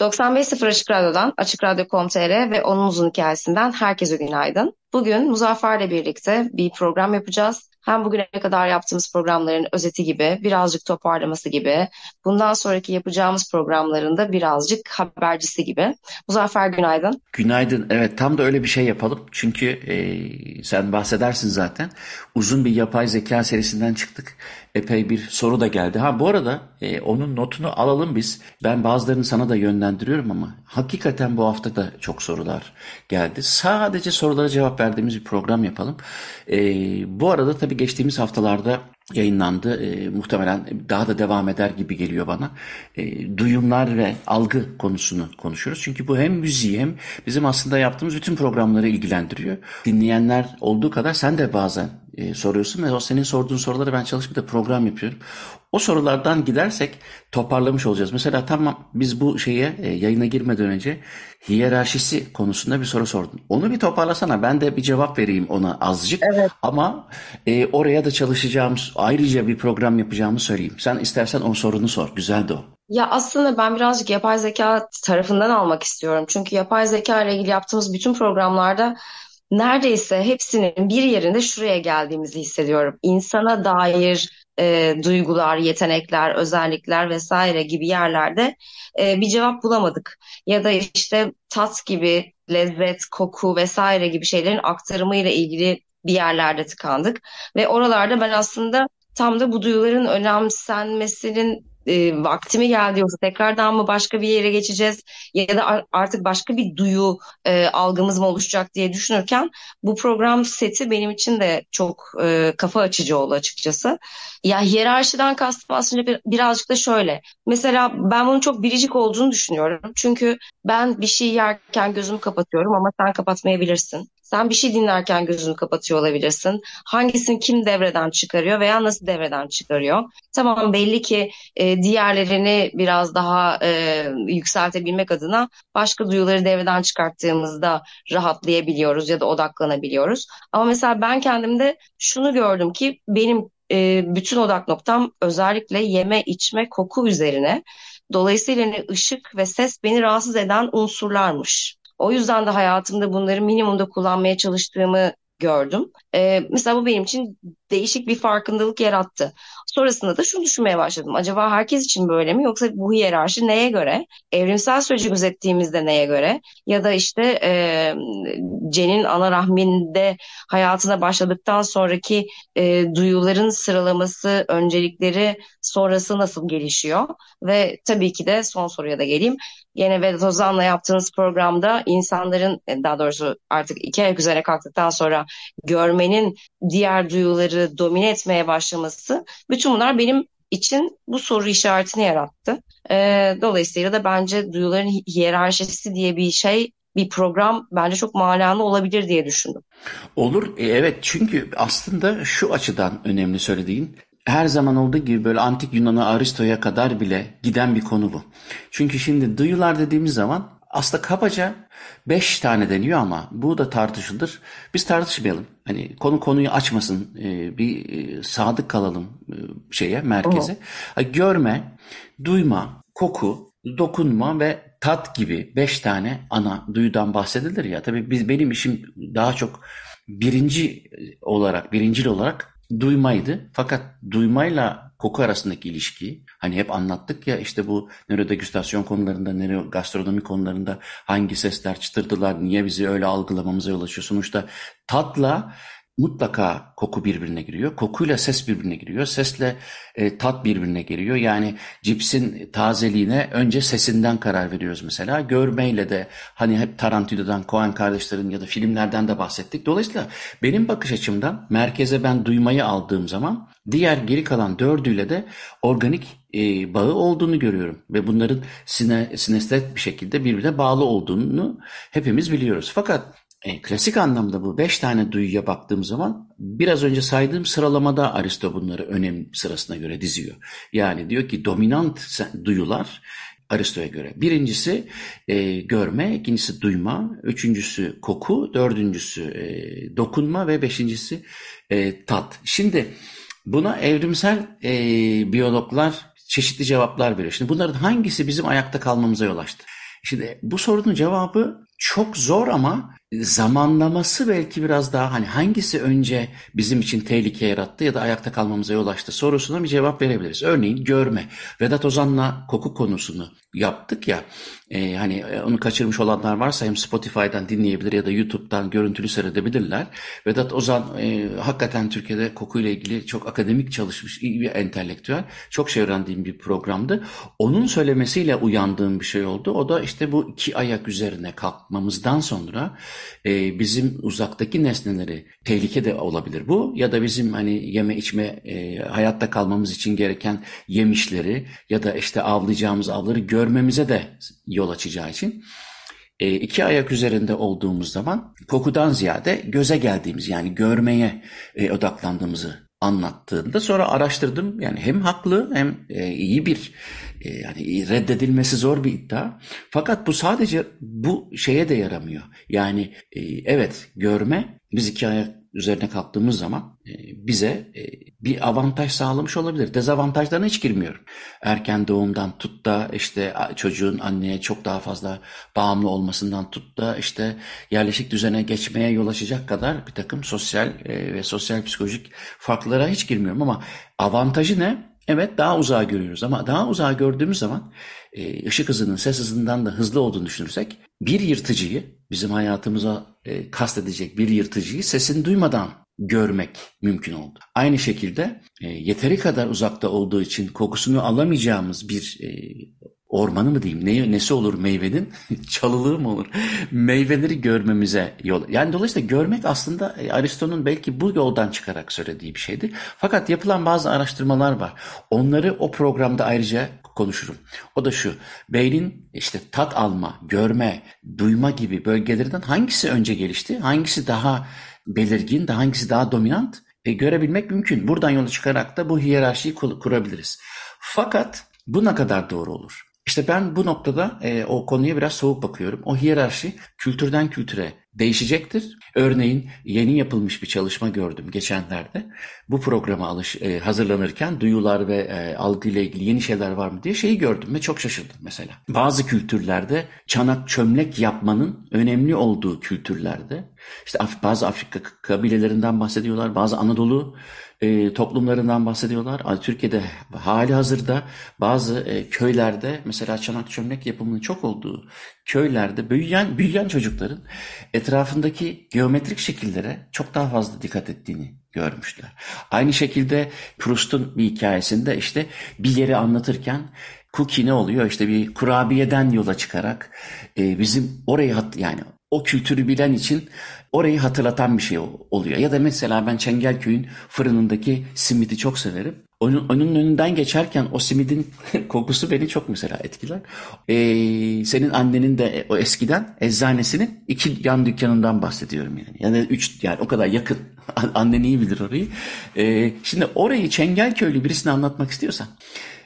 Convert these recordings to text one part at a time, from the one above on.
95.0 Açık Radyo'dan, Açık Radyo.com.tr ve onun uzun hikayesinden herkese günaydın. Bugün Muzaffer'le birlikte bir program yapacağız. Hem bugüne kadar yaptığımız programların özeti gibi, birazcık toparlaması gibi, bundan sonraki yapacağımız programların da birazcık habercisi gibi. Muzaffer günaydın. Günaydın. Evet tam da öyle bir şey yapalım. Çünkü e, sen bahsedersin zaten. Uzun bir yapay zeka serisinden çıktık. Epey bir soru da geldi. Ha bu arada e, onun notunu alalım biz. Ben bazılarını sana da yönlendiriyorum ama hakikaten bu hafta da çok sorular geldi. Sadece sorulara cevap verdiğimiz bir program yapalım. E, bu arada tabii geçtiğimiz haftalarda yayınlandı. E, muhtemelen daha da devam eder gibi geliyor bana. E, duyumlar ve algı konusunu konuşuyoruz. Çünkü bu hem müziği hem bizim aslında yaptığımız bütün programları ilgilendiriyor. Dinleyenler olduğu kadar sen de bazen e, soruyorsun ve o senin sorduğun soruları ben çalışıp da program yapıyorum. O sorulardan gidersek toparlamış olacağız. Mesela tamam biz bu şeye e, yayına girmeden önce hiyerarşisi konusunda bir soru sordun. Onu bir toparlasana ben de bir cevap vereyim ona azıcık. Evet. Ama e, oraya da çalışacağımız ayrıca bir program yapacağımı söyleyeyim. Sen istersen o sorunu sor. Güzeldi o. Ya aslında ben birazcık yapay zeka tarafından almak istiyorum. Çünkü yapay zeka ile ilgili yaptığımız bütün programlarda neredeyse hepsinin bir yerinde şuraya geldiğimizi hissediyorum. İnsana dair e, duygular, yetenekler, özellikler vesaire gibi yerlerde e, bir cevap bulamadık. Ya da işte tat gibi, lezzet, koku vesaire gibi şeylerin aktarımıyla ilgili bir yerlerde tıkandık. Ve oralarda ben aslında tam da bu duyuların önemsenmesinin e, vakti mi geldi yoksa tekrardan mı başka bir yere geçeceğiz ya da artık başka bir duyu e, algımız mı oluşacak diye düşünürken bu program seti benim için de çok e, kafa açıcı oldu açıkçası. Ya hiyerarşiden kastım aslında bir, birazcık da şöyle. Mesela ben bunun çok biricik olduğunu düşünüyorum. Çünkü ben bir şey yerken gözümü kapatıyorum ama sen kapatmayabilirsin. Sen bir şey dinlerken gözünü kapatıyor olabilirsin. Hangisini kim devreden çıkarıyor veya nasıl devreden çıkarıyor? Tamam belli ki e, diğerlerini biraz daha e, yükseltebilmek adına başka duyuları devreden çıkarttığımızda rahatlayabiliyoruz ya da odaklanabiliyoruz. Ama mesela ben kendimde şunu gördüm ki benim e, bütün odak noktam özellikle yeme, içme, koku üzerine. Dolayısıyla hani ışık ve ses beni rahatsız eden unsurlarmış. O yüzden de hayatımda bunları minimumda kullanmaya çalıştığımı gördüm. Ee, mesela bu benim için değişik bir farkındalık yarattı. Sonrasında da şunu düşünmeye başladım. Acaba herkes için böyle mi yoksa bu hiyerarşi neye göre? Evrimsel süreci gözettiğimizde neye göre? Ya da işte e, Cen'in ana rahminde hayatına başladıktan sonraki e, duyuların sıralaması, öncelikleri sonrası nasıl gelişiyor? Ve tabii ki de son soruya da geleyim. Yine Vedat Ozan'la yaptığınız programda insanların e, daha doğrusu artık iki ayak üzerine kalktıktan sonra görmenin diğer duyuları domine etmeye başlaması bütün bunlar benim için bu soru işaretini yarattı. E, dolayısıyla da bence duyuların hiyerarşisi diye bir şey bir program bence çok manalı olabilir diye düşündüm. Olur. E, evet çünkü aslında şu açıdan önemli söylediğin her zaman olduğu gibi böyle antik Yunan'a Aristo'ya kadar bile giden bir konu bu. Çünkü şimdi duyular dediğimiz zaman aslında kabaca beş tane deniyor ama bu da tartışılır. Biz tartışmayalım. Hani konu konuyu açmasın. E, bir e, sadık kalalım e, şeye, merkeze. Oh. Görme, duyma, koku, dokunma ve tat gibi beş tane ana duyudan bahsedilir ya. Tabii biz benim işim daha çok birinci olarak, birincil olarak duymaydı. Fakat duymayla koku arasındaki ilişki hani hep anlattık ya işte bu nörodegüstasyon konularında, nörogastronomi konularında hangi sesler çıtırdılar, niye bizi öyle algılamamıza yol açıyor. Sonuçta tatla mutlaka koku birbirine giriyor. Kokuyla ses birbirine giriyor. Sesle e, tat birbirine giriyor. Yani cipsin tazeliğine önce sesinden karar veriyoruz mesela. Görmeyle de hani hep Tarantino'dan, Coen kardeşlerin ya da filmlerden de bahsettik. Dolayısıyla benim bakış açımdan merkeze ben duymayı aldığım zaman diğer geri kalan dördüyle de organik e, bağı olduğunu görüyorum. Ve bunların sine, sinestet bir şekilde birbirine bağlı olduğunu hepimiz biliyoruz. Fakat e, klasik anlamda bu beş tane duyuya baktığım zaman biraz önce saydığım sıralamada Aristo bunları önem sırasına göre diziyor. Yani diyor ki dominant duyular Aristo'ya göre. Birincisi e, görme, ikincisi duyma, üçüncüsü koku, dördüncüsü e, dokunma ve beşincisi e, tat. Şimdi buna evrimsel e, biyologlar çeşitli cevaplar veriyor. Şimdi bunların hangisi bizim ayakta kalmamıza yol açtı? Şimdi bu sorunun cevabı çok zor ama zamanlaması belki biraz daha hani hangisi önce bizim için tehlike yarattı ya da ayakta kalmamıza yol açtı sorusuna bir cevap verebiliriz. Örneğin görme. Vedat Ozan'la koku konusunu yaptık ya e, hani e, onu kaçırmış olanlar varsa hem Spotify'dan dinleyebilir ya da YouTube'dan görüntülü seyredebilirler. Vedat Ozan e, hakikaten Türkiye'de kokuyla ilgili çok akademik çalışmış iyi bir entelektüel. Çok şey öğrendiğim bir programdı. Onun söylemesiyle uyandığım bir şey oldu. O da işte bu iki ayak üzerine kalkmamızdan sonra e, bizim uzaktaki nesneleri tehlike de olabilir bu ya da bizim hani yeme içme e, hayatta kalmamız için gereken yemişleri ya da işte avlayacağımız avları görmemize de yol açacağı için e, iki ayak üzerinde olduğumuz zaman kokudan ziyade göze geldiğimiz yani görmeye e, odaklandığımızı anlattığında sonra araştırdım. Yani hem haklı hem e, iyi bir e, yani reddedilmesi zor bir iddia. Fakat bu sadece bu şeye de yaramıyor. Yani e, evet görme biz iki ayak üzerine kalktığımız zaman e, bize e, bir avantaj sağlamış olabilir. Dezavantajlarına hiç girmiyorum. Erken doğumdan tut da işte çocuğun anneye çok daha fazla bağımlı olmasından tut da işte yerleşik düzene geçmeye yol açacak kadar bir takım sosyal e, ve sosyal psikolojik farklara hiç girmiyorum ama avantajı ne? Evet daha uzağa görüyoruz ama daha uzağa gördüğümüz zaman ışık hızının ses hızından da hızlı olduğunu düşünürsek bir yırtıcıyı bizim hayatımıza e, kastedecek bir yırtıcıyı sesini duymadan görmek mümkün oldu. Aynı şekilde e, yeteri kadar uzakta olduğu için kokusunu alamayacağımız bir e, ormanı mı diyeyim ne, nesi olur meyvenin çalılığı mı olur meyveleri görmemize yol yani dolayısıyla görmek aslında e, Aristo'nun belki bu yoldan çıkarak söylediği bir şeydi fakat yapılan bazı araştırmalar var onları o programda ayrıca konuşurum. O da şu, beynin işte tat alma, görme, duyma gibi bölgelerinden hangisi önce gelişti, hangisi daha belirgin, daha hangisi daha dominant e, görebilmek mümkün. Buradan yola çıkarak da bu hiyerarşiyi kurabiliriz. Fakat bu ne kadar doğru olur? İşte ben bu noktada e, o konuya biraz soğuk bakıyorum. O hiyerarşi kültürden kültüre değişecektir. Örneğin yeni yapılmış bir çalışma gördüm geçenlerde. Bu programa alış, e, hazırlanırken duyular ve e, algı ile ilgili yeni şeyler var mı diye şeyi gördüm ve çok şaşırdım mesela. Bazı kültürlerde çanak çömlek yapmanın önemli olduğu kültürlerde işte bazı Afrika kabilelerinden bahsediyorlar, bazı Anadolu e, toplumlarından bahsediyorlar. Türkiye'de hali hazırda bazı e, köylerde mesela çanak çömlek yapımının çok olduğu köylerde büyüyen, büyüyen çocukların etrafındaki geometrik şekillere çok daha fazla dikkat ettiğini görmüşler. Aynı şekilde Proust'un bir hikayesinde işte bir yeri anlatırken cookie ne oluyor? İşte bir kurabiyeden yola çıkarak e, bizim orayı yani o kültürü bilen için orayı hatırlatan bir şey oluyor. Ya da mesela ben Çengelköy'ün fırınındaki simidi çok severim. Onun, onun önünden geçerken o simidin kokusu beni çok mesela etkiler. Ee, senin annenin de o eskiden eczanesinin iki yan dükkanından bahsediyorum yani. Yani üç yani o kadar yakın. Annen iyi bilir orayı. Ee, şimdi orayı Çengelköylü birisine anlatmak istiyorsan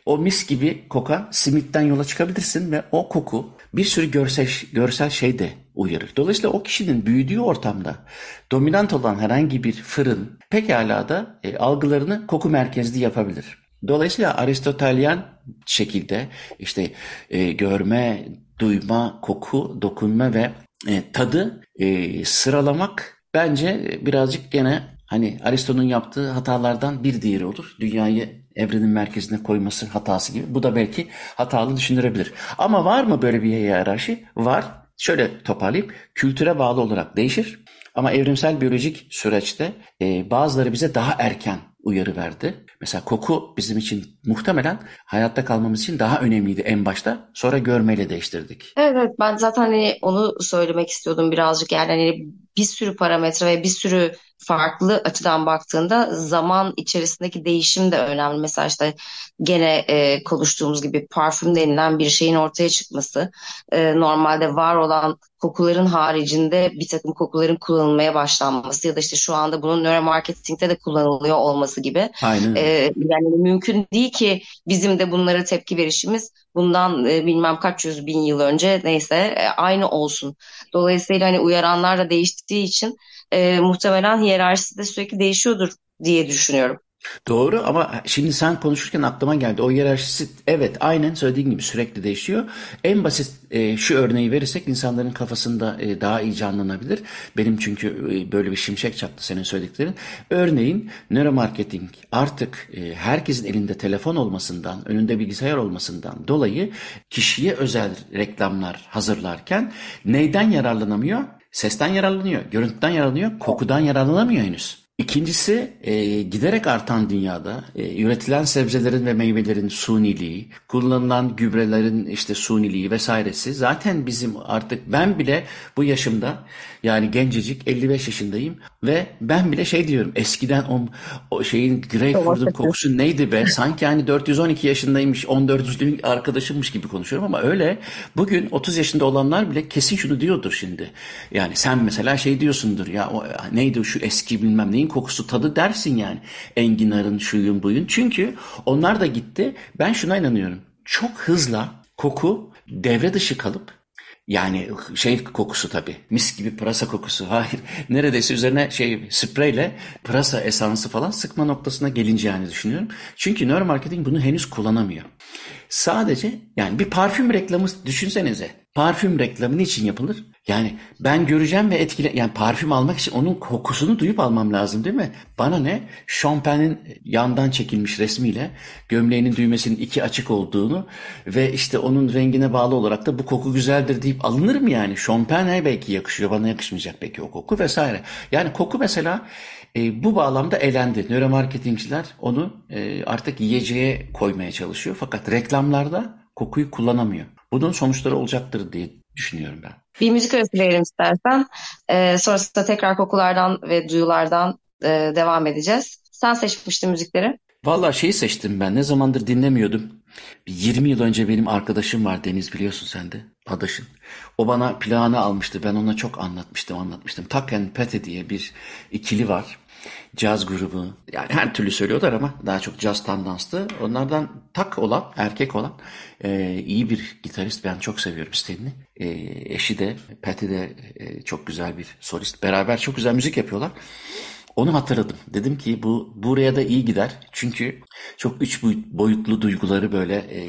o mis gibi kokan simitten yola çıkabilirsin ve o koku bir sürü görsel, görsel şey de uyarır. Dolayısıyla o kişinin büyüdüğü ortamda dominant olan herhangi bir fırın pekala da e, algılarını koku merkezli yapabilir. Dolayısıyla Aristotelyan şekilde işte e, görme, duyma, koku, dokunma ve e, tadı e, sıralamak bence birazcık gene hani Aristo'nun yaptığı hatalardan bir diğeri olur. Dünyayı evrenin merkezine koyması hatası gibi. Bu da belki hatalı düşünülebilir. Ama var mı böyle bir hiyerarşi? Var. Şöyle toparlayayım. Kültüre bağlı olarak değişir. Ama evrimsel biyolojik süreçte e, bazıları bize daha erken uyarı verdi. Mesela koku bizim için muhtemelen hayatta kalmamız için daha önemliydi en başta. Sonra görmeyle değiştirdik. Evet, evet ben zaten hani onu söylemek istiyordum birazcık yani hani bir sürü parametre ve bir sürü farklı açıdan baktığında zaman içerisindeki değişim de önemli. Mesela işte gene e, konuştuğumuz gibi parfüm denilen bir şeyin ortaya çıkması, e, normalde var olan kokuların haricinde bir takım kokuların kullanılmaya başlanması ya da işte şu anda bunun nöromarketingde de kullanılıyor olması gibi. Aynen. E, yani mümkün değil ki bizim de bunlara tepki verişimiz bundan e, bilmem kaç yüz bin yıl önce neyse e, aynı olsun. Dolayısıyla hani uyaranlar da değiştiği için e, muhtemelen hiyerarşisi de sürekli değişiyordur diye düşünüyorum. Doğru ama şimdi sen konuşurken aklıma geldi. O hiyerarşisi evet aynen söylediğin gibi sürekli değişiyor. En basit e, şu örneği verirsek insanların kafasında e, daha iyi canlanabilir. Benim çünkü e, böyle bir şimşek çaktı senin söylediklerin. Örneğin nöromarketing artık e, herkesin elinde telefon olmasından, önünde bilgisayar olmasından dolayı kişiye özel reklamlar hazırlarken neyden yararlanamıyor? Sesten yararlanıyor, görüntüden yararlanıyor, kokudan yararlanamıyor henüz. İkincisi e, giderek artan dünyada e, üretilen sebzelerin ve meyvelerin suniliği, kullanılan gübrelerin işte suniliği vesairesi zaten bizim artık ben bile bu yaşımda yani gencecik 55 yaşındayım ve ben bile şey diyorum eskiden o, o şeyin greyfurt'un kokusu neydi be sanki hani 412 yaşındaymış 14. arkadaşımmış gibi konuşuyorum ama öyle bugün 30 yaşında olanlar bile kesin şunu diyordur şimdi. Yani sen mesela şey diyorsundur ya o, neydi şu eski bilmem neyin kokusu tadı dersin yani. Enginarın şuyun buyun. Çünkü onlar da gitti. Ben şuna inanıyorum. Çok hızla koku devre dışı kalıp yani şey kokusu tabii. Mis gibi pırasa kokusu. Hayır. Neredeyse üzerine şey spreyle pırasa esansı falan sıkma noktasına gelince yani düşünüyorum. Çünkü nöromarketing bunu henüz kullanamıyor. Sadece yani bir parfüm reklamı düşünsenize. Parfüm reklamı niçin yapılır? Yani ben göreceğim ve etkile yani parfüm almak için onun kokusunu duyup almam lazım değil mi? Bana ne? Şampen'in yandan çekilmiş resmiyle gömleğinin düğmesinin iki açık olduğunu ve işte onun rengine bağlı olarak da bu koku güzeldir deyip alınır mı yani? Şampen'e belki yakışıyor, bana yakışmayacak belki o koku vesaire. Yani koku mesela e, bu bağlamda elendi. Nöromarketingçiler onu e, artık yiyeceğe koymaya çalışıyor. Fakat reklamlarda kokuyu kullanamıyor. Bunun sonuçları olacaktır diye düşünüyorum ben. Bir müzik arası verelim istersen. Ee, sonrasında tekrar kokulardan ve duyulardan e, devam edeceğiz. Sen seçmiştin müzikleri. Valla şeyi seçtim ben. Ne zamandır dinlemiyordum. 20 yıl önce benim arkadaşım var Deniz biliyorsun sen de. Adaşın. O bana plağını almıştı. Ben ona çok anlatmıştım anlatmıştım. Tuck and Patty diye bir ikili var caz grubu yani her türlü söylüyorlar ama daha çok caz tandanslı. Onlardan tak olan, erkek olan e, iyi bir gitarist. Ben çok seviyorum Stanley. E, eşi de, Patty de e, çok güzel bir solist. Beraber çok güzel müzik yapıyorlar. Onu hatırladım. Dedim ki bu buraya da iyi gider. Çünkü çok üç boyutlu duyguları böyle e,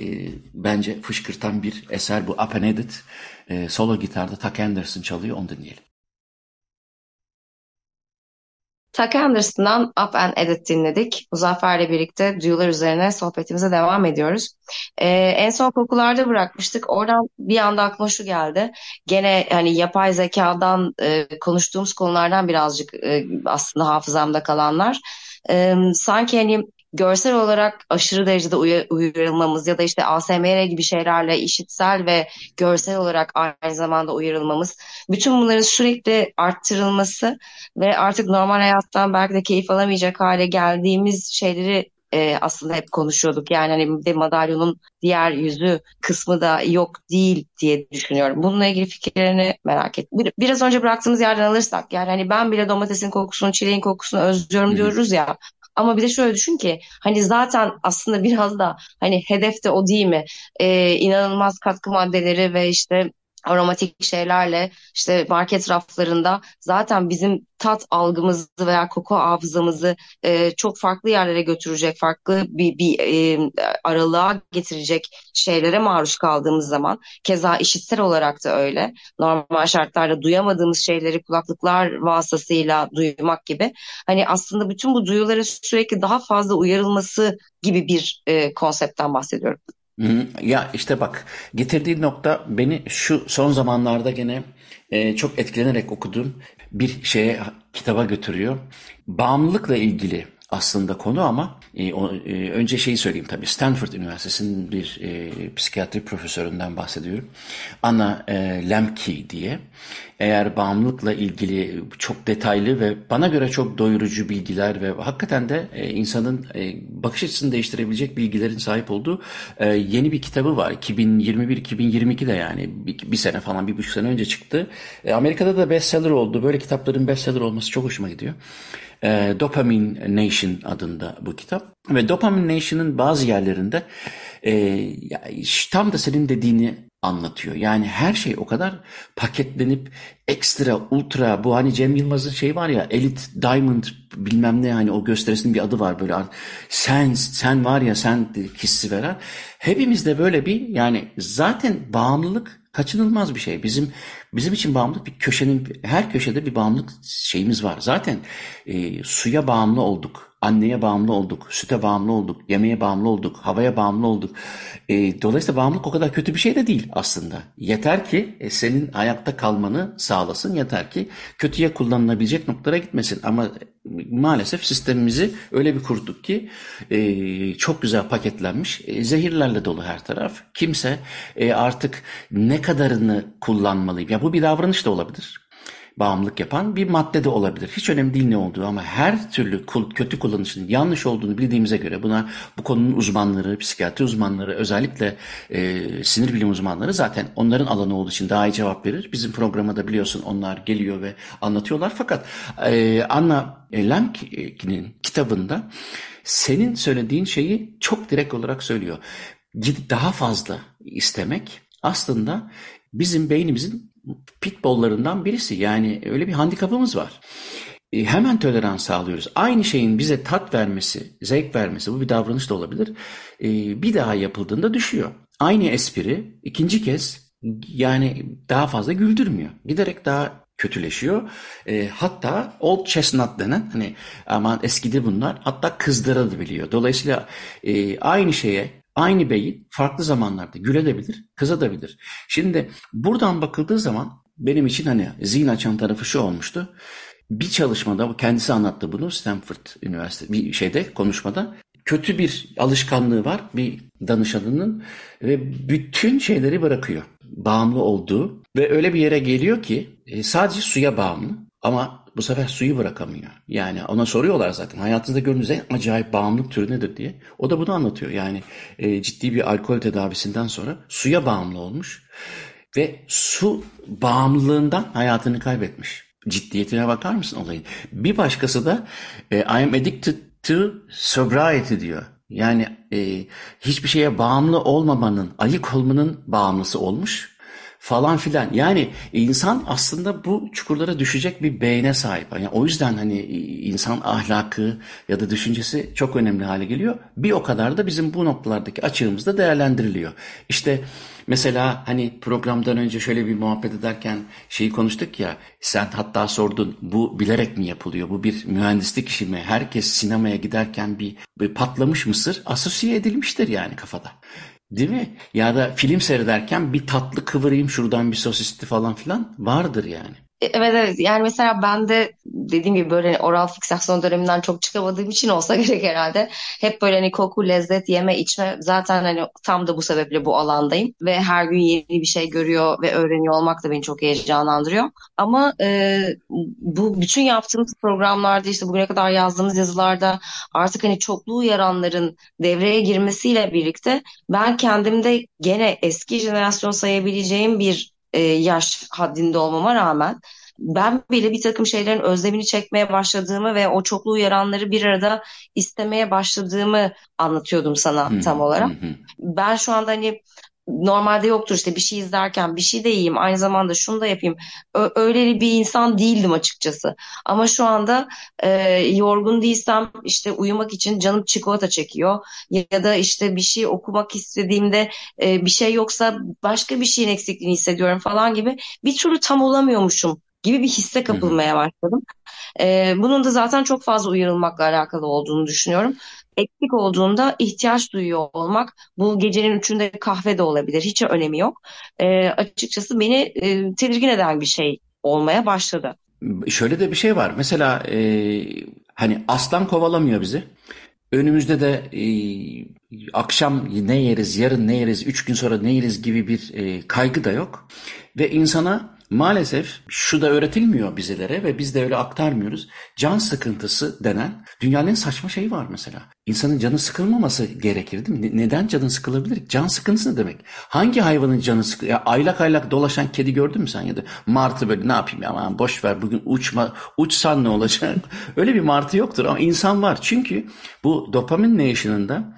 bence fışkırtan bir eser bu. Up and Edit. E, solo gitarda Tuck Anderson çalıyor. Onu dinleyelim. Tuck Anderson'dan Up and Edit dinledik. Muzaffer'le birlikte duyular üzerine sohbetimize devam ediyoruz. Ee, en son kokularda bırakmıştık. Oradan bir anda aklıma şu geldi. Gene hani yapay zekadan e, konuştuğumuz konulardan birazcık e, aslında hafızamda kalanlar. E, sanki hani görsel olarak aşırı derecede uyarılmamız ya da işte ASMR gibi şeylerle işitsel ve görsel olarak aynı zamanda uyarılmamız, bütün bunların sürekli arttırılması ve artık normal hayattan belki de keyif alamayacak hale geldiğimiz şeyleri e, aslında hep konuşuyorduk. Yani hani de madalyonun diğer yüzü kısmı da yok değil diye düşünüyorum. Bununla ilgili fikirlerini merak. Bir, biraz önce bıraktığımız yerden alırsak yani hani ben bile domatesin kokusunu, çileğin kokusunu özlüyorum diyoruz ya. Ama bir de şöyle düşün ki hani zaten aslında biraz da hani hedef de o değil mi? Ee, inanılmaz katkı maddeleri ve işte aromatik şeylerle işte market raflarında zaten bizim tat algımızı veya koku hafızamızı e, çok farklı yerlere götürecek, farklı bir, bir e, aralığa getirecek şeylere maruz kaldığımız zaman keza işitsel olarak da öyle. Normal şartlarda duyamadığımız şeyleri kulaklıklar vasıtasıyla duymak gibi. Hani aslında bütün bu duyulara sürekli daha fazla uyarılması gibi bir e, konseptten bahsediyorum. Ya işte bak getirdiği nokta beni şu son zamanlarda gene e, çok etkilenerek okuduğum bir şeye kitaba götürüyor. Bağımlılıkla ilgili aslında konu ama e, o, e, önce şeyi söyleyeyim tabii. Stanford Üniversitesi'nin bir e, psikiyatri profesöründen bahsediyorum. Anna e, Lemke diye. Eğer bağımlılıkla ilgili çok detaylı ve bana göre çok doyurucu bilgiler ve hakikaten de e, insanın e, bakış açısını değiştirebilecek bilgilerin sahip olduğu e, yeni bir kitabı var. 2021-2022'de yani bir, bir sene falan bir buçuk sene önce çıktı. E, Amerika'da da bestseller oldu. Böyle kitapların bestseller olması çok hoşuma gidiyor. E, Dopamine Nation adında bu kitap. Ve Dopamine Nation'ın bazı yerlerinde e, tam da senin dediğini anlatıyor. Yani her şey o kadar paketlenip ekstra, ultra bu hani Cem Yılmaz'ın şey var ya Elite Diamond bilmem ne hani o gösterisinin bir adı var böyle sen sen var ya sen hissi veren. Hepimizde böyle bir yani zaten bağımlılık kaçınılmaz bir şey. Bizim bizim için bağımlılık bir köşenin her köşede bir bağımlılık şeyimiz var. Zaten e, suya bağımlı olduk, anneye bağımlı olduk, süte bağımlı olduk, yemeğe bağımlı olduk, havaya bağımlı olduk. E, dolayısıyla bağımlılık o kadar kötü bir şey de değil aslında. Yeter ki e, senin ayakta kalmanı sağlasın. Yeter ki kötüye kullanılabilecek noktalara gitmesin. Ama maalesef sistemimizi öyle bir kurduk ki e, çok güzel paketlenmiş. E, zehirlerle dolu her taraf. Kimse e, artık ne kadarını kullanmalıyım. Ya bu bir davranış da olabilir bağımlılık yapan bir madde de olabilir. Hiç önemli değil ne olduğu ama her türlü kötü kullanışın yanlış olduğunu bildiğimize göre buna bu konunun uzmanları, psikiyatri uzmanları, özellikle e, sinir bilim uzmanları zaten onların alanı olduğu için daha iyi cevap verir. Bizim programa biliyorsun onlar geliyor ve anlatıyorlar. Fakat e, Anna Lemke'nin kitabında senin söylediğin şeyi çok direkt olarak söylüyor. Daha fazla istemek aslında bizim beynimizin pitbollarından birisi. Yani öyle bir handikapımız var. E, hemen tolerans sağlıyoruz. Aynı şeyin bize tat vermesi, zevk vermesi bu bir davranış da olabilir. E, bir daha yapıldığında düşüyor. Aynı espri ikinci kez yani daha fazla güldürmüyor. Giderek daha kötüleşiyor. E, hatta old chestnut denen hani aman eskidi bunlar hatta kızdırabiliyor. Dolayısıyla e, aynı şeye Aynı beyin farklı zamanlarda gülebilir, kızabilir. Şimdi buradan bakıldığı zaman benim için hani zihin açan tarafı şu olmuştu. Bir çalışmada kendisi anlattı bunu Stanford Üniversitesi bir şeyde konuşmada. Kötü bir alışkanlığı var bir danışanının ve bütün şeyleri bırakıyor. Bağımlı olduğu ve öyle bir yere geliyor ki e, sadece suya bağımlı ama bu sefer suyu bırakamıyor. Yani ona soruyorlar zaten hayatınızda gördüğünüz en acayip bağımlılık türü nedir diye. O da bunu anlatıyor. Yani e, ciddi bir alkol tedavisinden sonra suya bağımlı olmuş ve su bağımlılığından hayatını kaybetmiş. Ciddiyetine bakar mısın olayın? Bir başkası da e, I am addicted to sobriety diyor. Yani e, hiçbir şeye bağımlı olmamanın, ayık olmanın bağımlısı olmuş falan filan. Yani insan aslında bu çukurlara düşecek bir beyne sahip. Yani o yüzden hani insan ahlakı ya da düşüncesi çok önemli hale geliyor. Bir o kadar da bizim bu noktalardaki açığımız değerlendiriliyor. İşte mesela hani programdan önce şöyle bir muhabbet ederken şeyi konuştuk ya sen hatta sordun bu bilerek mi yapılıyor? Bu bir mühendislik işi mi? Herkes sinemaya giderken bir, bir patlamış mısır asosiye edilmiştir yani kafada. Değil mi? Ya da film seyrederken bir tatlı kıvırayım şuradan bir sosisli falan filan vardır yani. Evet evet yani mesela ben de dediğim gibi böyle hani oral fiksasyon döneminden çok çıkamadığım için olsa gerek herhalde. Hep böyle hani koku, lezzet, yeme, içme zaten hani tam da bu sebeple bu alandayım. Ve her gün yeni bir şey görüyor ve öğreniyor olmak da beni çok heyecanlandırıyor. Ama e, bu bütün yaptığımız programlarda işte bugüne kadar yazdığımız yazılarda artık hani çoklu uyaranların devreye girmesiyle birlikte ben kendimde gene eski jenerasyon sayabileceğim bir e, yaş haddinde olmama rağmen ben bile bir takım şeylerin özlemini çekmeye başladığımı ve o çoklu uyaranları bir arada istemeye başladığımı anlatıyordum sana tam olarak. Ben şu anda hani normalde yoktur işte bir şey izlerken bir şey de yiyeyim aynı zamanda şunu da yapayım. Öyle bir insan değildim açıkçası. Ama şu anda e, yorgun değilsem işte uyumak için canım çikolata çekiyor ya da işte bir şey okumak istediğimde e, bir şey yoksa başka bir şeyin eksikliğini hissediyorum falan gibi bir türlü tam olamıyormuşum gibi bir hisse kapılmaya başladım. E, bunun da zaten çok fazla uyarılmakla alakalı olduğunu düşünüyorum eksik olduğunda ihtiyaç duyuyor olmak bu gecenin üçünde kahve de olabilir hiç önemi yok. E, açıkçası beni e, tedirgin eden bir şey olmaya başladı. şöyle de bir şey var. Mesela e, hani aslan kovalamıyor bizi. Önümüzde de e, akşam ne yeriz, yarın ne yeriz, üç gün sonra ne yeriz gibi bir e, kaygı da yok. Ve insana Maalesef şu da öğretilmiyor bizlere ve biz de öyle aktarmıyoruz. Can sıkıntısı denen dünyanın saçma şeyi var mesela. İnsanın canı sıkılmaması gerekir değil mi? Neden canın sıkılabilir? Can sıkıntısı ne demek? Hangi hayvanın canı sıkı? Ya aylak aylak dolaşan kedi gördün mü sen ya da martı böyle ne yapayım ya aman boş ver bugün uçma uçsan ne olacak? öyle bir martı yoktur ama insan var. Çünkü bu dopamin nation'ında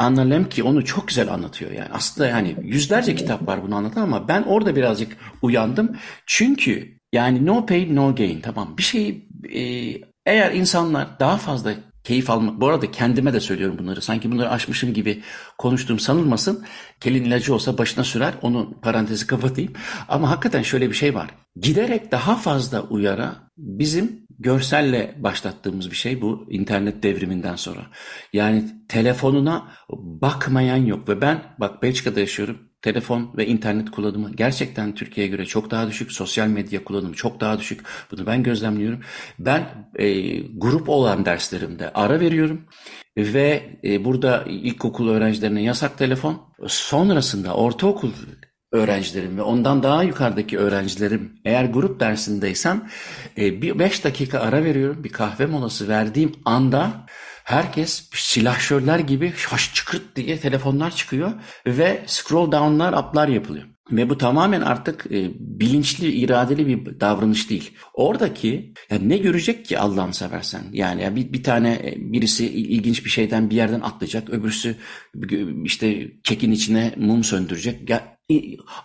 Anna Lemke onu çok güzel anlatıyor yani. Aslında yani yüzlerce kitap var bunu anlatan ama ben orada birazcık uyandım. Çünkü yani no pain no gain tamam bir şey e, eğer insanlar daha fazla keyif almak. Bu arada kendime de söylüyorum bunları. Sanki bunları aşmışım gibi konuştuğum sanılmasın. Kelin ilacı olsa başına sürer. Onu parantezi kapatayım. Ama hakikaten şöyle bir şey var. Giderek daha fazla uyara bizim görselle başlattığımız bir şey bu internet devriminden sonra. Yani telefonuna bakmayan yok ve ben bak Belçika'da yaşıyorum. Telefon ve internet kullanımı gerçekten Türkiye'ye göre çok daha düşük. Sosyal medya kullanımı çok daha düşük. Bunu ben gözlemliyorum. Ben e, grup olan derslerimde ara veriyorum ve e, burada ilkokul öğrencilerine yasak telefon. Sonrasında ortaokul öğrencilerim ve ondan daha yukarıdaki öğrencilerim eğer grup dersindeysem e, bir beş dakika ara veriyorum. Bir kahve molası verdiğim anda herkes silahşörler gibi şaş çıkırt diye telefonlar çıkıyor ve scroll down'lar, up'lar yapılıyor. Ve bu tamamen artık e, bilinçli, iradeli bir davranış değil. Oradaki yani ne görecek ki Allah'ını seversen? Yani bir, bir tane e, birisi ilginç bir şeyden bir yerden atlayacak, öbürsü işte kekin içine mum söndürecek. Ya,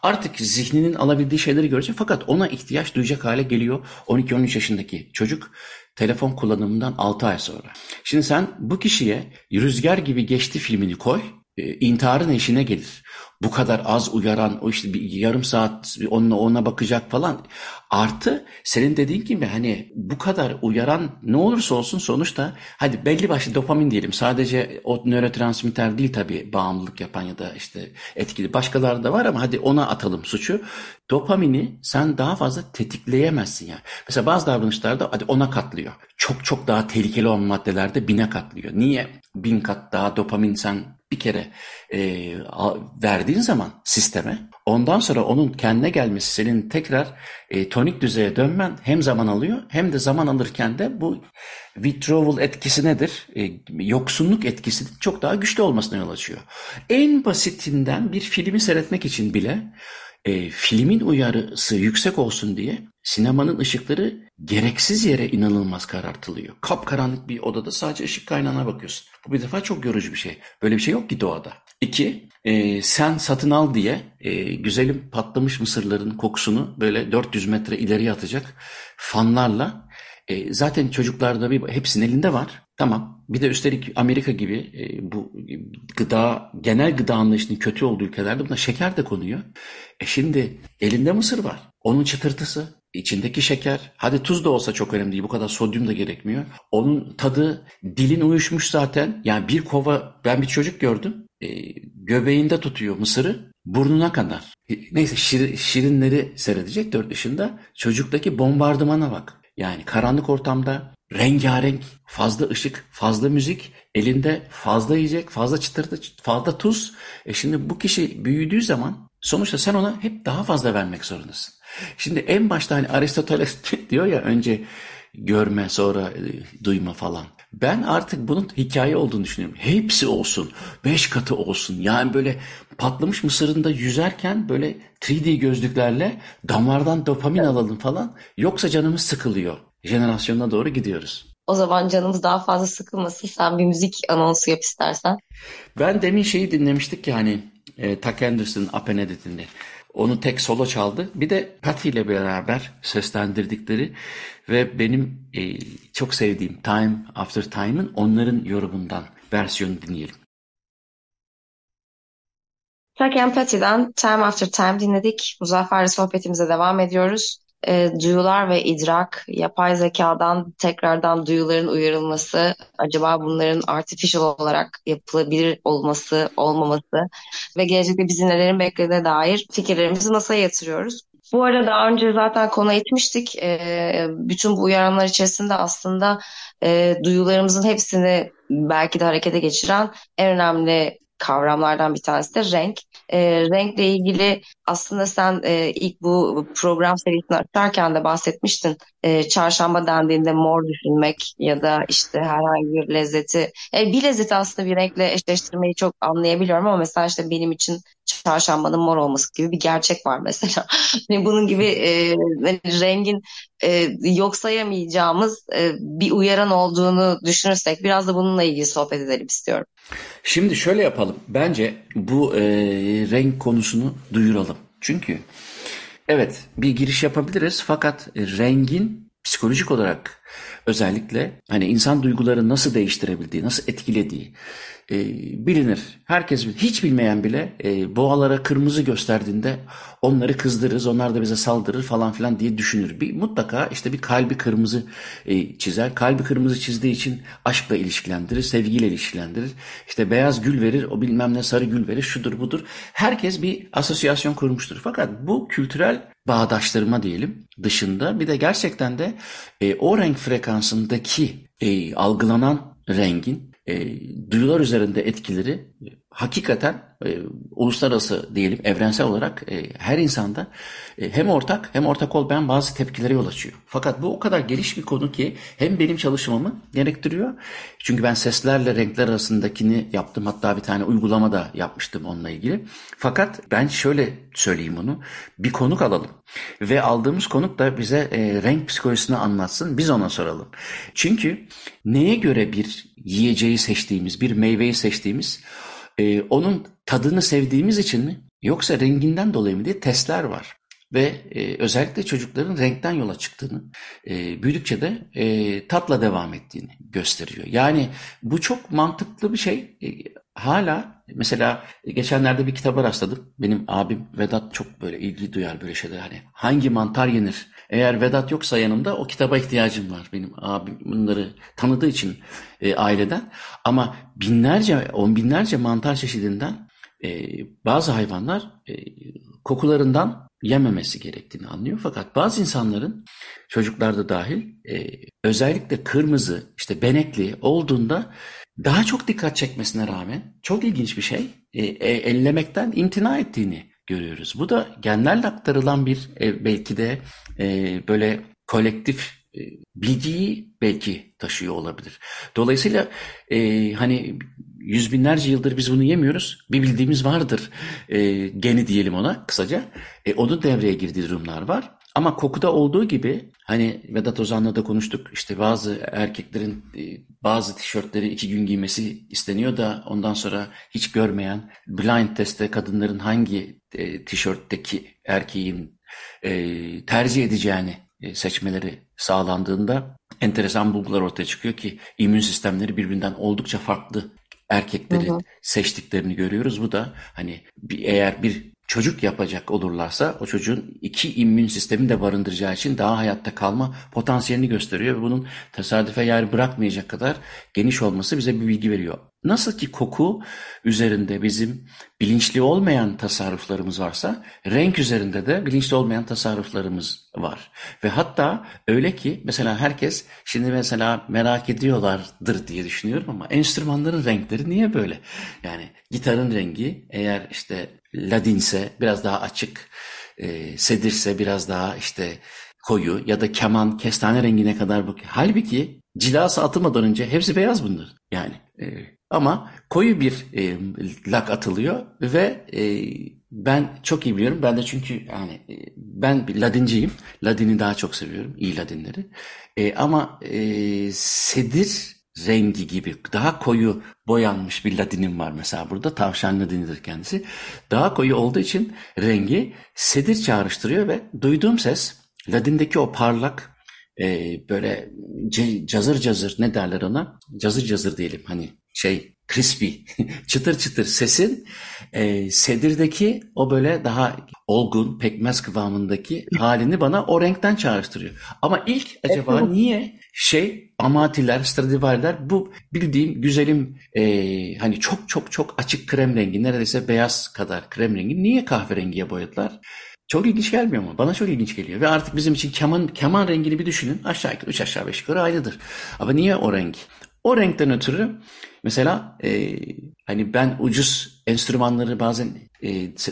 artık zihninin alabildiği şeyleri görecek fakat ona ihtiyaç duyacak hale geliyor 12-13 yaşındaki çocuk telefon kullanımından 6 ay sonra. Şimdi sen bu kişiye Rüzgar gibi geçti filmini koy, e, intiharın eşine gelir bu kadar az uyaran o işte bir yarım saat onunla ona bakacak falan artı senin dediğin gibi hani bu kadar uyaran ne olursa olsun sonuçta hadi belli başlı dopamin diyelim sadece o nörotransmitter değil tabii bağımlılık yapan ya da işte etkili başkaları da var ama hadi ona atalım suçu dopamini sen daha fazla tetikleyemezsin yani. Mesela bazı davranışlarda hadi ona katlıyor. Çok çok daha tehlikeli olan maddelerde bine katlıyor. Niye? Bin kat daha dopamin sen bir kere e, verdiğin zaman sisteme ondan sonra onun kendine gelmesi senin tekrar e, tonik düzeye dönmen hem zaman alıyor hem de zaman alırken de bu withdrawal etkisi nedir? E, yoksunluk etkisi çok daha güçlü olmasına yol açıyor. En basitinden bir filmi seyretmek için bile e, filmin uyarısı yüksek olsun diye sinemanın ışıkları gereksiz yere inanılmaz karartılıyor. Kapkaranlık bir odada sadece ışık kaynağına bakıyorsun. Bu bir defa çok yorucu bir şey. Böyle bir şey yok ki doğada. İki, e, sen satın al diye e, güzelim patlamış mısırların kokusunu böyle 400 metre ileriye atacak fanlarla e, zaten çocuklarda bir hepsinin elinde var. Tamam. Bir de üstelik Amerika gibi e, bu gıda genel gıda anlayışının kötü olduğu ülkelerde buna şeker de konuyor. E şimdi elinde mısır var. Onun çıtırtısı, içindeki şeker, hadi tuz da olsa çok önemli değil. Bu kadar sodyum da gerekmiyor. Onun tadı, dilin uyuşmuş zaten. Yani bir kova ben bir çocuk gördüm. E, göbeğinde tutuyor mısırı burnuna kadar. Neyse şir, şirinleri seyredecek dört yaşında. Çocuktaki bombardımana bak. Yani karanlık ortamda rengarenk, fazla ışık, fazla müzik, elinde fazla yiyecek, fazla çıtırtı, fazla tuz. E şimdi bu kişi büyüdüğü zaman sonuçta sen ona hep daha fazla vermek zorundasın. Şimdi en başta hani Aristoteles diyor ya önce görme sonra e, duyma falan. Ben artık bunun hikaye olduğunu düşünüyorum. Hepsi olsun. Beş katı olsun. Yani böyle patlamış mısırında yüzerken böyle 3D gözlüklerle damardan dopamin alalım falan. Yoksa canımız sıkılıyor. Jenerasyonuna doğru gidiyoruz. O zaman canımız daha fazla sıkılmasın. Sen bir müzik anonsu yap istersen. Ben demin şeyi dinlemiştik ya hani e, Tuck Anderson'ın Apen Edit'inde. Onu tek solo çaldı. Bir de Patty ile beraber seslendirdikleri ve benim e, çok sevdiğim Time After Time'ın onların yorumundan versiyonu dinleyelim. Tuck and Time After Time dinledik. Muzaffer'le sohbetimize devam ediyoruz e, duyular ve idrak, yapay zekadan tekrardan duyuların uyarılması, acaba bunların artificial olarak yapılabilir olması, olmaması ve gelecekte bizi nelerin beklediğine dair fikirlerimizi masaya yatırıyoruz. Bu arada daha önce zaten konu etmiştik. E, bütün bu uyaranlar içerisinde aslında e, duyularımızın hepsini belki de harekete geçiren en önemli kavramlardan bir tanesi de renk. E, renkle ilgili aslında sen e, ilk bu program serisini açarken de bahsetmiştin. E, çarşamba dendiğinde mor düşünmek ya da işte herhangi bir lezzeti. E, bir lezzeti aslında bir renkle eşleştirmeyi çok anlayabiliyorum ama mesela işte benim için çarşambanın mor olması gibi bir gerçek var mesela. Bunun gibi e, rengin e, yok sayamayacağımız e, bir uyaran olduğunu düşünürsek biraz da bununla ilgili sohbet edelim istiyorum. Şimdi şöyle yapalım. Bence bu e, renk konusunu duyuralım. Çünkü evet bir giriş yapabiliriz fakat rengin psikolojik olarak özellikle hani insan duyguları nasıl değiştirebildiği, nasıl etkilediği e, bilinir. Herkes hiç bilmeyen bile e, boğalara kırmızı gösterdiğinde onları kızdırırız, onlar da bize saldırır falan filan diye düşünür. Bir, mutlaka işte bir kalbi kırmızı e, çizer. Kalbi kırmızı çizdiği için aşkla ilişkilendirir, sevgiyle ilişkilendirir. İşte beyaz gül verir, o bilmem ne sarı gül verir, şudur budur. Herkes bir asosyasyon kurmuştur. Fakat bu kültürel bağdaştırma diyelim dışında. Bir de gerçekten de e, o renk frekansındaki e, algılanan rengin e, duyular üzerinde etkileri e, hakikaten e, uluslararası diyelim evrensel olarak e, her insanda e, hem ortak hem ortak olmayan bazı tepkilere yol açıyor. Fakat bu o kadar geniş bir konu ki hem benim çalışmamı gerektiriyor. Çünkü ben seslerle renkler arasındakini yaptım. Hatta bir tane uygulama da yapmıştım onunla ilgili. Fakat ben şöyle söyleyeyim onu. Bir konuk alalım. Ve aldığımız konuk da bize e, renk psikolojisini anlatsın. Biz ona soralım. Çünkü neye göre bir yiyeceği seçtiğimiz, bir meyveyi seçtiğimiz e, onun tadını sevdiğimiz için mi yoksa renginden dolayı mı diye testler var. Ve e, özellikle çocukların renkten yola çıktığını, e, büyüdükçe de e, tatla devam ettiğini gösteriyor. Yani bu çok mantıklı bir şey. E, hala mesela geçenlerde bir kitaba rastladım. Benim abim Vedat çok böyle ilgi duyar böyle şeyler. Hani hangi mantar yenir? Eğer Vedat yoksa yanımda o kitaba ihtiyacım var. Benim abim bunları tanıdığı için e, aileden. Ama binlerce, on binlerce mantar çeşidinden e, bazı hayvanlar e, kokularından yememesi gerektiğini anlıyor. Fakat bazı insanların çocuklarda dahil e, özellikle kırmızı işte benekli olduğunda daha çok dikkat çekmesine rağmen çok ilginç bir şey e, e, ellemekten imtina ettiğini görüyoruz. Bu da genlerle aktarılan bir e, belki de e, böyle kolektif e, bilgiyi belki taşıyor olabilir. Dolayısıyla e, hani yüz binlerce yıldır biz bunu yemiyoruz. Bir bildiğimiz vardır e, geni diyelim ona kısaca. E, onun devreye girdiği durumlar var. Ama kokuda olduğu gibi hani Vedat Ozan'la da konuştuk işte bazı erkeklerin e, bazı tişörtleri iki gün giymesi isteniyor da ondan sonra hiç görmeyen blind testte kadınların hangi e, tişörtteki erkeğin e, tercih edeceğini seçmeleri sağlandığında enteresan bulgular ortaya çıkıyor ki immün sistemleri birbirinden oldukça farklı erkeklerin hı hı. seçtiklerini görüyoruz. Bu da hani bir, eğer bir çocuk yapacak olurlarsa o çocuğun iki immün sistemi de barındıracağı için daha hayatta kalma potansiyelini gösteriyor ve bunun tesadüfe yer bırakmayacak kadar geniş olması bize bir bilgi veriyor. Nasıl ki koku üzerinde bizim bilinçli olmayan tasarruflarımız varsa renk üzerinde de bilinçli olmayan tasarruflarımız var. Ve hatta öyle ki mesela herkes şimdi mesela merak ediyorlardır diye düşünüyorum ama enstrümanların renkleri niye böyle? Yani gitarın rengi eğer işte ladinse biraz daha açık, e, sedirse biraz daha işte koyu ya da keman kestane rengine kadar bak. Halbuki cilası atılmadan önce hepsi beyaz bunlar. Yani e, ama koyu bir e, lak atılıyor ve e, ben çok iyi biliyorum. Ben de çünkü yani e, ben ladinciyim. Ladini daha çok seviyorum. iyi ladinleri. E, ama e, sedir rengi gibi daha koyu boyanmış bir ladinim var mesela burada. Tavşan ladinidir kendisi. Daha koyu olduğu için rengi sedir çağrıştırıyor ve duyduğum ses ladindeki o parlak e, böyle cazır cazır ne derler ona? Cazır cazır diyelim hani şey crispy, çıtır çıtır sesin e, sedirdeki o böyle daha olgun, pekmez kıvamındaki halini bana o renkten çağrıştırıyor. Ama ilk acaba niye şey amatiler, Stradivari'ler bu bildiğim güzelim e, hani çok çok çok açık krem rengi neredeyse beyaz kadar krem rengi niye kahverengiye boyadılar? Çok ilginç gelmiyor mu? Bana çok ilginç geliyor. Ve artık bizim için keman, keman rengini bir düşünün. Aşağı yukarı, üç aşağı beş yukarı aynıdır. Ama niye o renk? O renkten ötürü mesela e, hani ben ucuz enstrümanları bazen e,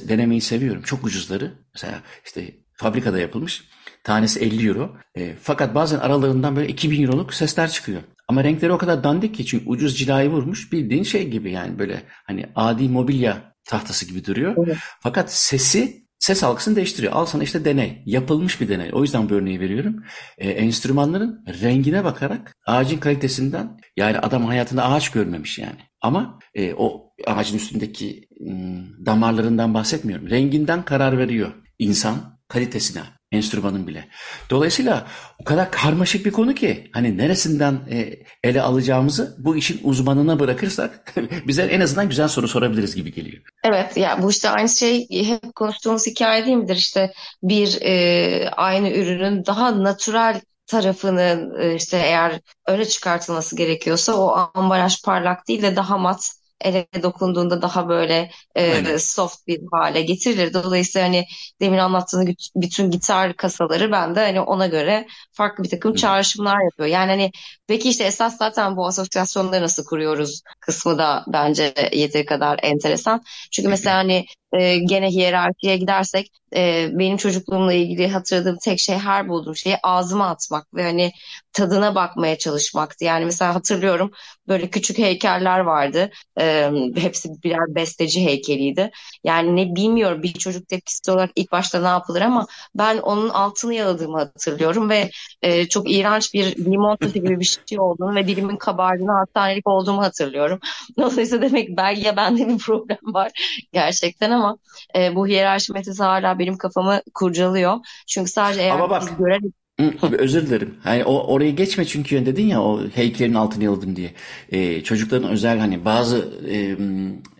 denemeyi seviyorum. Çok ucuzları. Mesela işte fabrikada yapılmış. Tanesi 50 euro. E, fakat bazen aralarından böyle 2000 euroluk sesler çıkıyor. Ama renkleri o kadar dandik ki çünkü ucuz cilayı vurmuş. Bildiğin şey gibi yani böyle hani adi mobilya tahtası gibi duruyor. Evet. Fakat sesi ses algısını değiştiriyor. Al sana işte deney. Yapılmış bir deney. O yüzden bu örneği veriyorum. E, enstrümanların rengine bakarak ağacın kalitesinden yani adam hayatında ağaç görmemiş yani. Ama e, o ağacın üstündeki ım, damarlarından bahsetmiyorum. Renginden karar veriyor insan kalitesine enstrümanın bile. Dolayısıyla o kadar karmaşık bir konu ki hani neresinden e, ele alacağımızı bu işin uzmanına bırakırsak bize en azından güzel soru sorabiliriz gibi geliyor. Evet ya bu işte aynı şey hep konuştuğumuz hikaye değil midir? İşte bir e, aynı ürünün daha natural tarafının e, işte eğer öne çıkartılması gerekiyorsa o ambalaj parlak değil de daha mat ele dokunduğunda daha böyle e, soft bir hale getirilir. Dolayısıyla hani demin anlattığın bütün gitar kasaları ben de hani ona göre farklı bir takım çağrışımlar yapıyor. Yani hani peki işte esas zaten bu asosyasyonları nasıl kuruyoruz kısmı da bence yeteri kadar enteresan. Çünkü mesela hani e, gene hiyerarşiye gidersek e, benim çocukluğumla ilgili hatırladığım tek şey her bulduğum şeyi ağzıma atmak ve hani tadına bakmaya çalışmaktı. Yani mesela hatırlıyorum böyle küçük heykeller vardı. E, hepsi birer besteci heykeliydi. Yani ne bilmiyorum bir çocuk tepkisi olarak ilk başta ne yapılır ama ben onun altını yaladığımı hatırlıyorum ve e, çok iğrenç bir limon tadı gibi bir şey olduğunu ve dilimin kabardığını hastanelik olduğumu hatırlıyorum. Dolayısıyla demek belki ya bende bir problem var gerçekten ama e, bu hiyerarşi metası hala benim kafamı kurcalıyor. Çünkü sadece eğer Ama bak, biz görelim Özür dilerim. Hani o orayı geçme çünkü dedin ya o heykelin altını yaladım diye. Ee, çocukların özel hani bazı e,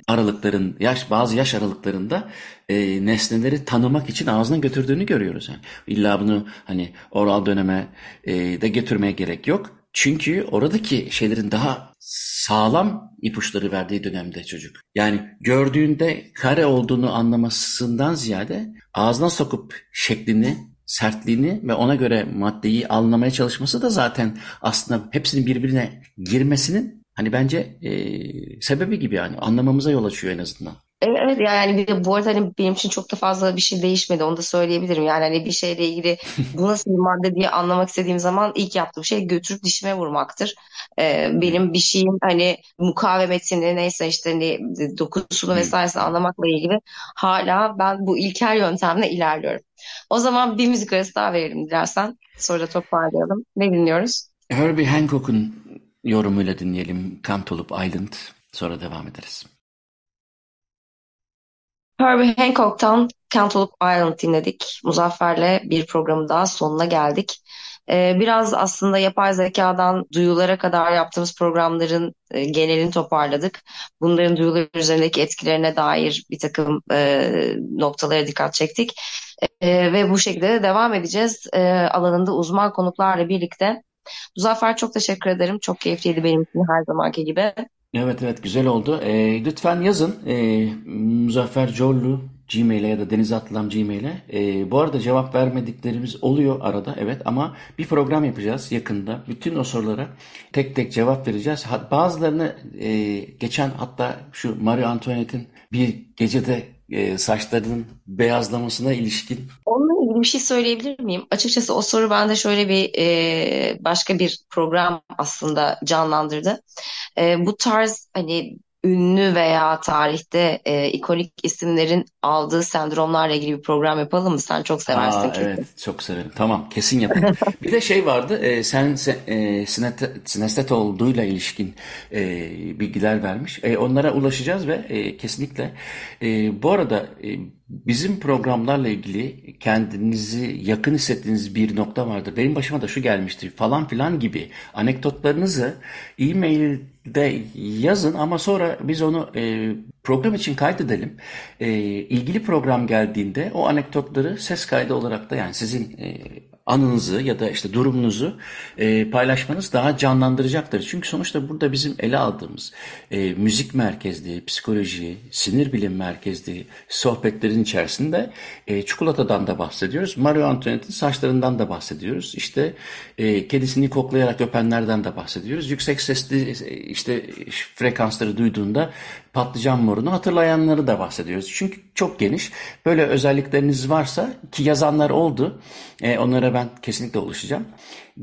aralıkların yaş bazı yaş aralıklarında e, nesneleri tanımak için ağzına götürdüğünü görüyoruz. Yani illa bunu hani oral döneme e, de getirmeye gerek yok. Çünkü oradaki şeylerin daha sağlam ipuçları verdiği dönemde çocuk. Yani gördüğünde kare olduğunu anlamasından ziyade ağzına sokup şeklini sertliğini ve ona göre maddeyi anlamaya çalışması da zaten aslında hepsinin birbirine girmesinin hani bence e, sebebi gibi yani anlamamıza yol açıyor en azından. Evet yani bir de bu arada hani benim için çok da fazla bir şey değişmedi onu da söyleyebilirim. Yani hani bir şeyle ilgili bu nasıl bir madde diye anlamak istediğim zaman ilk yaptığım şey götürüp dişime vurmaktır. Ee, benim bir şeyin hani mukavemetini neyse işte hani dokusunu vesairesini anlamakla ilgili hala ben bu ilkel yöntemle ilerliyorum. O zaman bir müzik arası daha verelim dilersen. Sonra da toparlayalım. Ne dinliyoruz? Herbie Hancock'un yorumuyla dinleyelim Cantaloupe Island. Sonra devam ederiz. Herbie Hancock'tan Cantaloupe Island dinledik. Muzaffer'le bir programın daha sonuna geldik. Ee, biraz aslında yapay zekadan duyulara kadar yaptığımız programların e, genelini toparladık. Bunların duyular üzerindeki etkilerine dair bir takım e, noktalara dikkat çektik. E, ve bu şekilde de devam edeceğiz e, alanında uzman konuklarla birlikte. Muzaffer çok teşekkür ederim. Çok keyifliydi benim için her zamanki gibi. Evet evet güzel oldu. E, lütfen yazın e, Muzaffer Corlu Gmail'e ya da Deniz Atlam Gmail'e. E, bu arada cevap vermediklerimiz oluyor arada evet ama bir program yapacağız yakında. Bütün o sorulara tek tek cevap vereceğiz. Bazılarını e, geçen hatta şu Marie Antoinette'in bir gecede e, saçlarının beyazlamasına ilişkin. Onunla ilgili bir şey söyleyebilir miyim? Açıkçası o soru bende şöyle bir e, başka bir program aslında canlandırdı. E, bu tarz hani ünlü veya tarihte e, ikonik isimlerin aldığı sendromlarla ilgili bir program yapalım mı? Sen çok seversin Aa, kesin. Evet çok severim. Tamam kesin yapalım. bir de şey vardı e, sen e, sinestet olduğuyla ilişkin e, bilgiler vermiş. E, onlara ulaşacağız ve e, kesinlikle e, bu arada e, Bizim programlarla ilgili kendinizi yakın hissettiğiniz bir nokta vardır. Benim başıma da şu gelmişti falan filan gibi anekdotlarınızı e-mailde yazın ama sonra biz onu e, program için kaydedelim. E, ilgili program geldiğinde o anekdotları ses kaydı olarak da yani sizin e, anınızı ya da işte durumunuzu e, paylaşmanız daha canlandıracaktır. Çünkü sonuçta burada bizim ele aldığımız e, müzik merkezli, psikoloji, sinir bilim merkezli sohbetlerin içerisinde e, çikolatadan da bahsediyoruz. Mario Antoinette'in saçlarından da bahsediyoruz. İşte e, kedisini koklayarak öpenlerden de bahsediyoruz. Yüksek sesli işte frekansları duyduğunda patlıcan morunu hatırlayanları da bahsediyoruz. Çünkü çok geniş. Böyle özellikleriniz varsa ki yazanlar oldu. E, onlara ben kesinlikle ulaşacağım.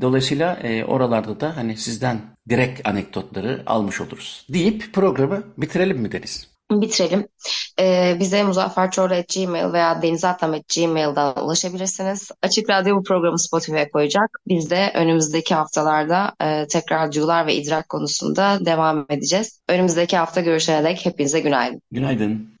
Dolayısıyla e, oralarda da hani sizden direkt anekdotları almış oluruz. Deyip programı bitirelim mi Deniz? Bitirelim. Ee, bize muzafferçorlu.gmail veya denizatlam.gmail'dan ulaşabilirsiniz. Açık Radyo bu programı Spotify'a koyacak. Biz de önümüzdeki haftalarda e, tekrar duyular ve idrak konusunda devam edeceğiz. Önümüzdeki hafta görüşene dek hepinize günaydın. Günaydın.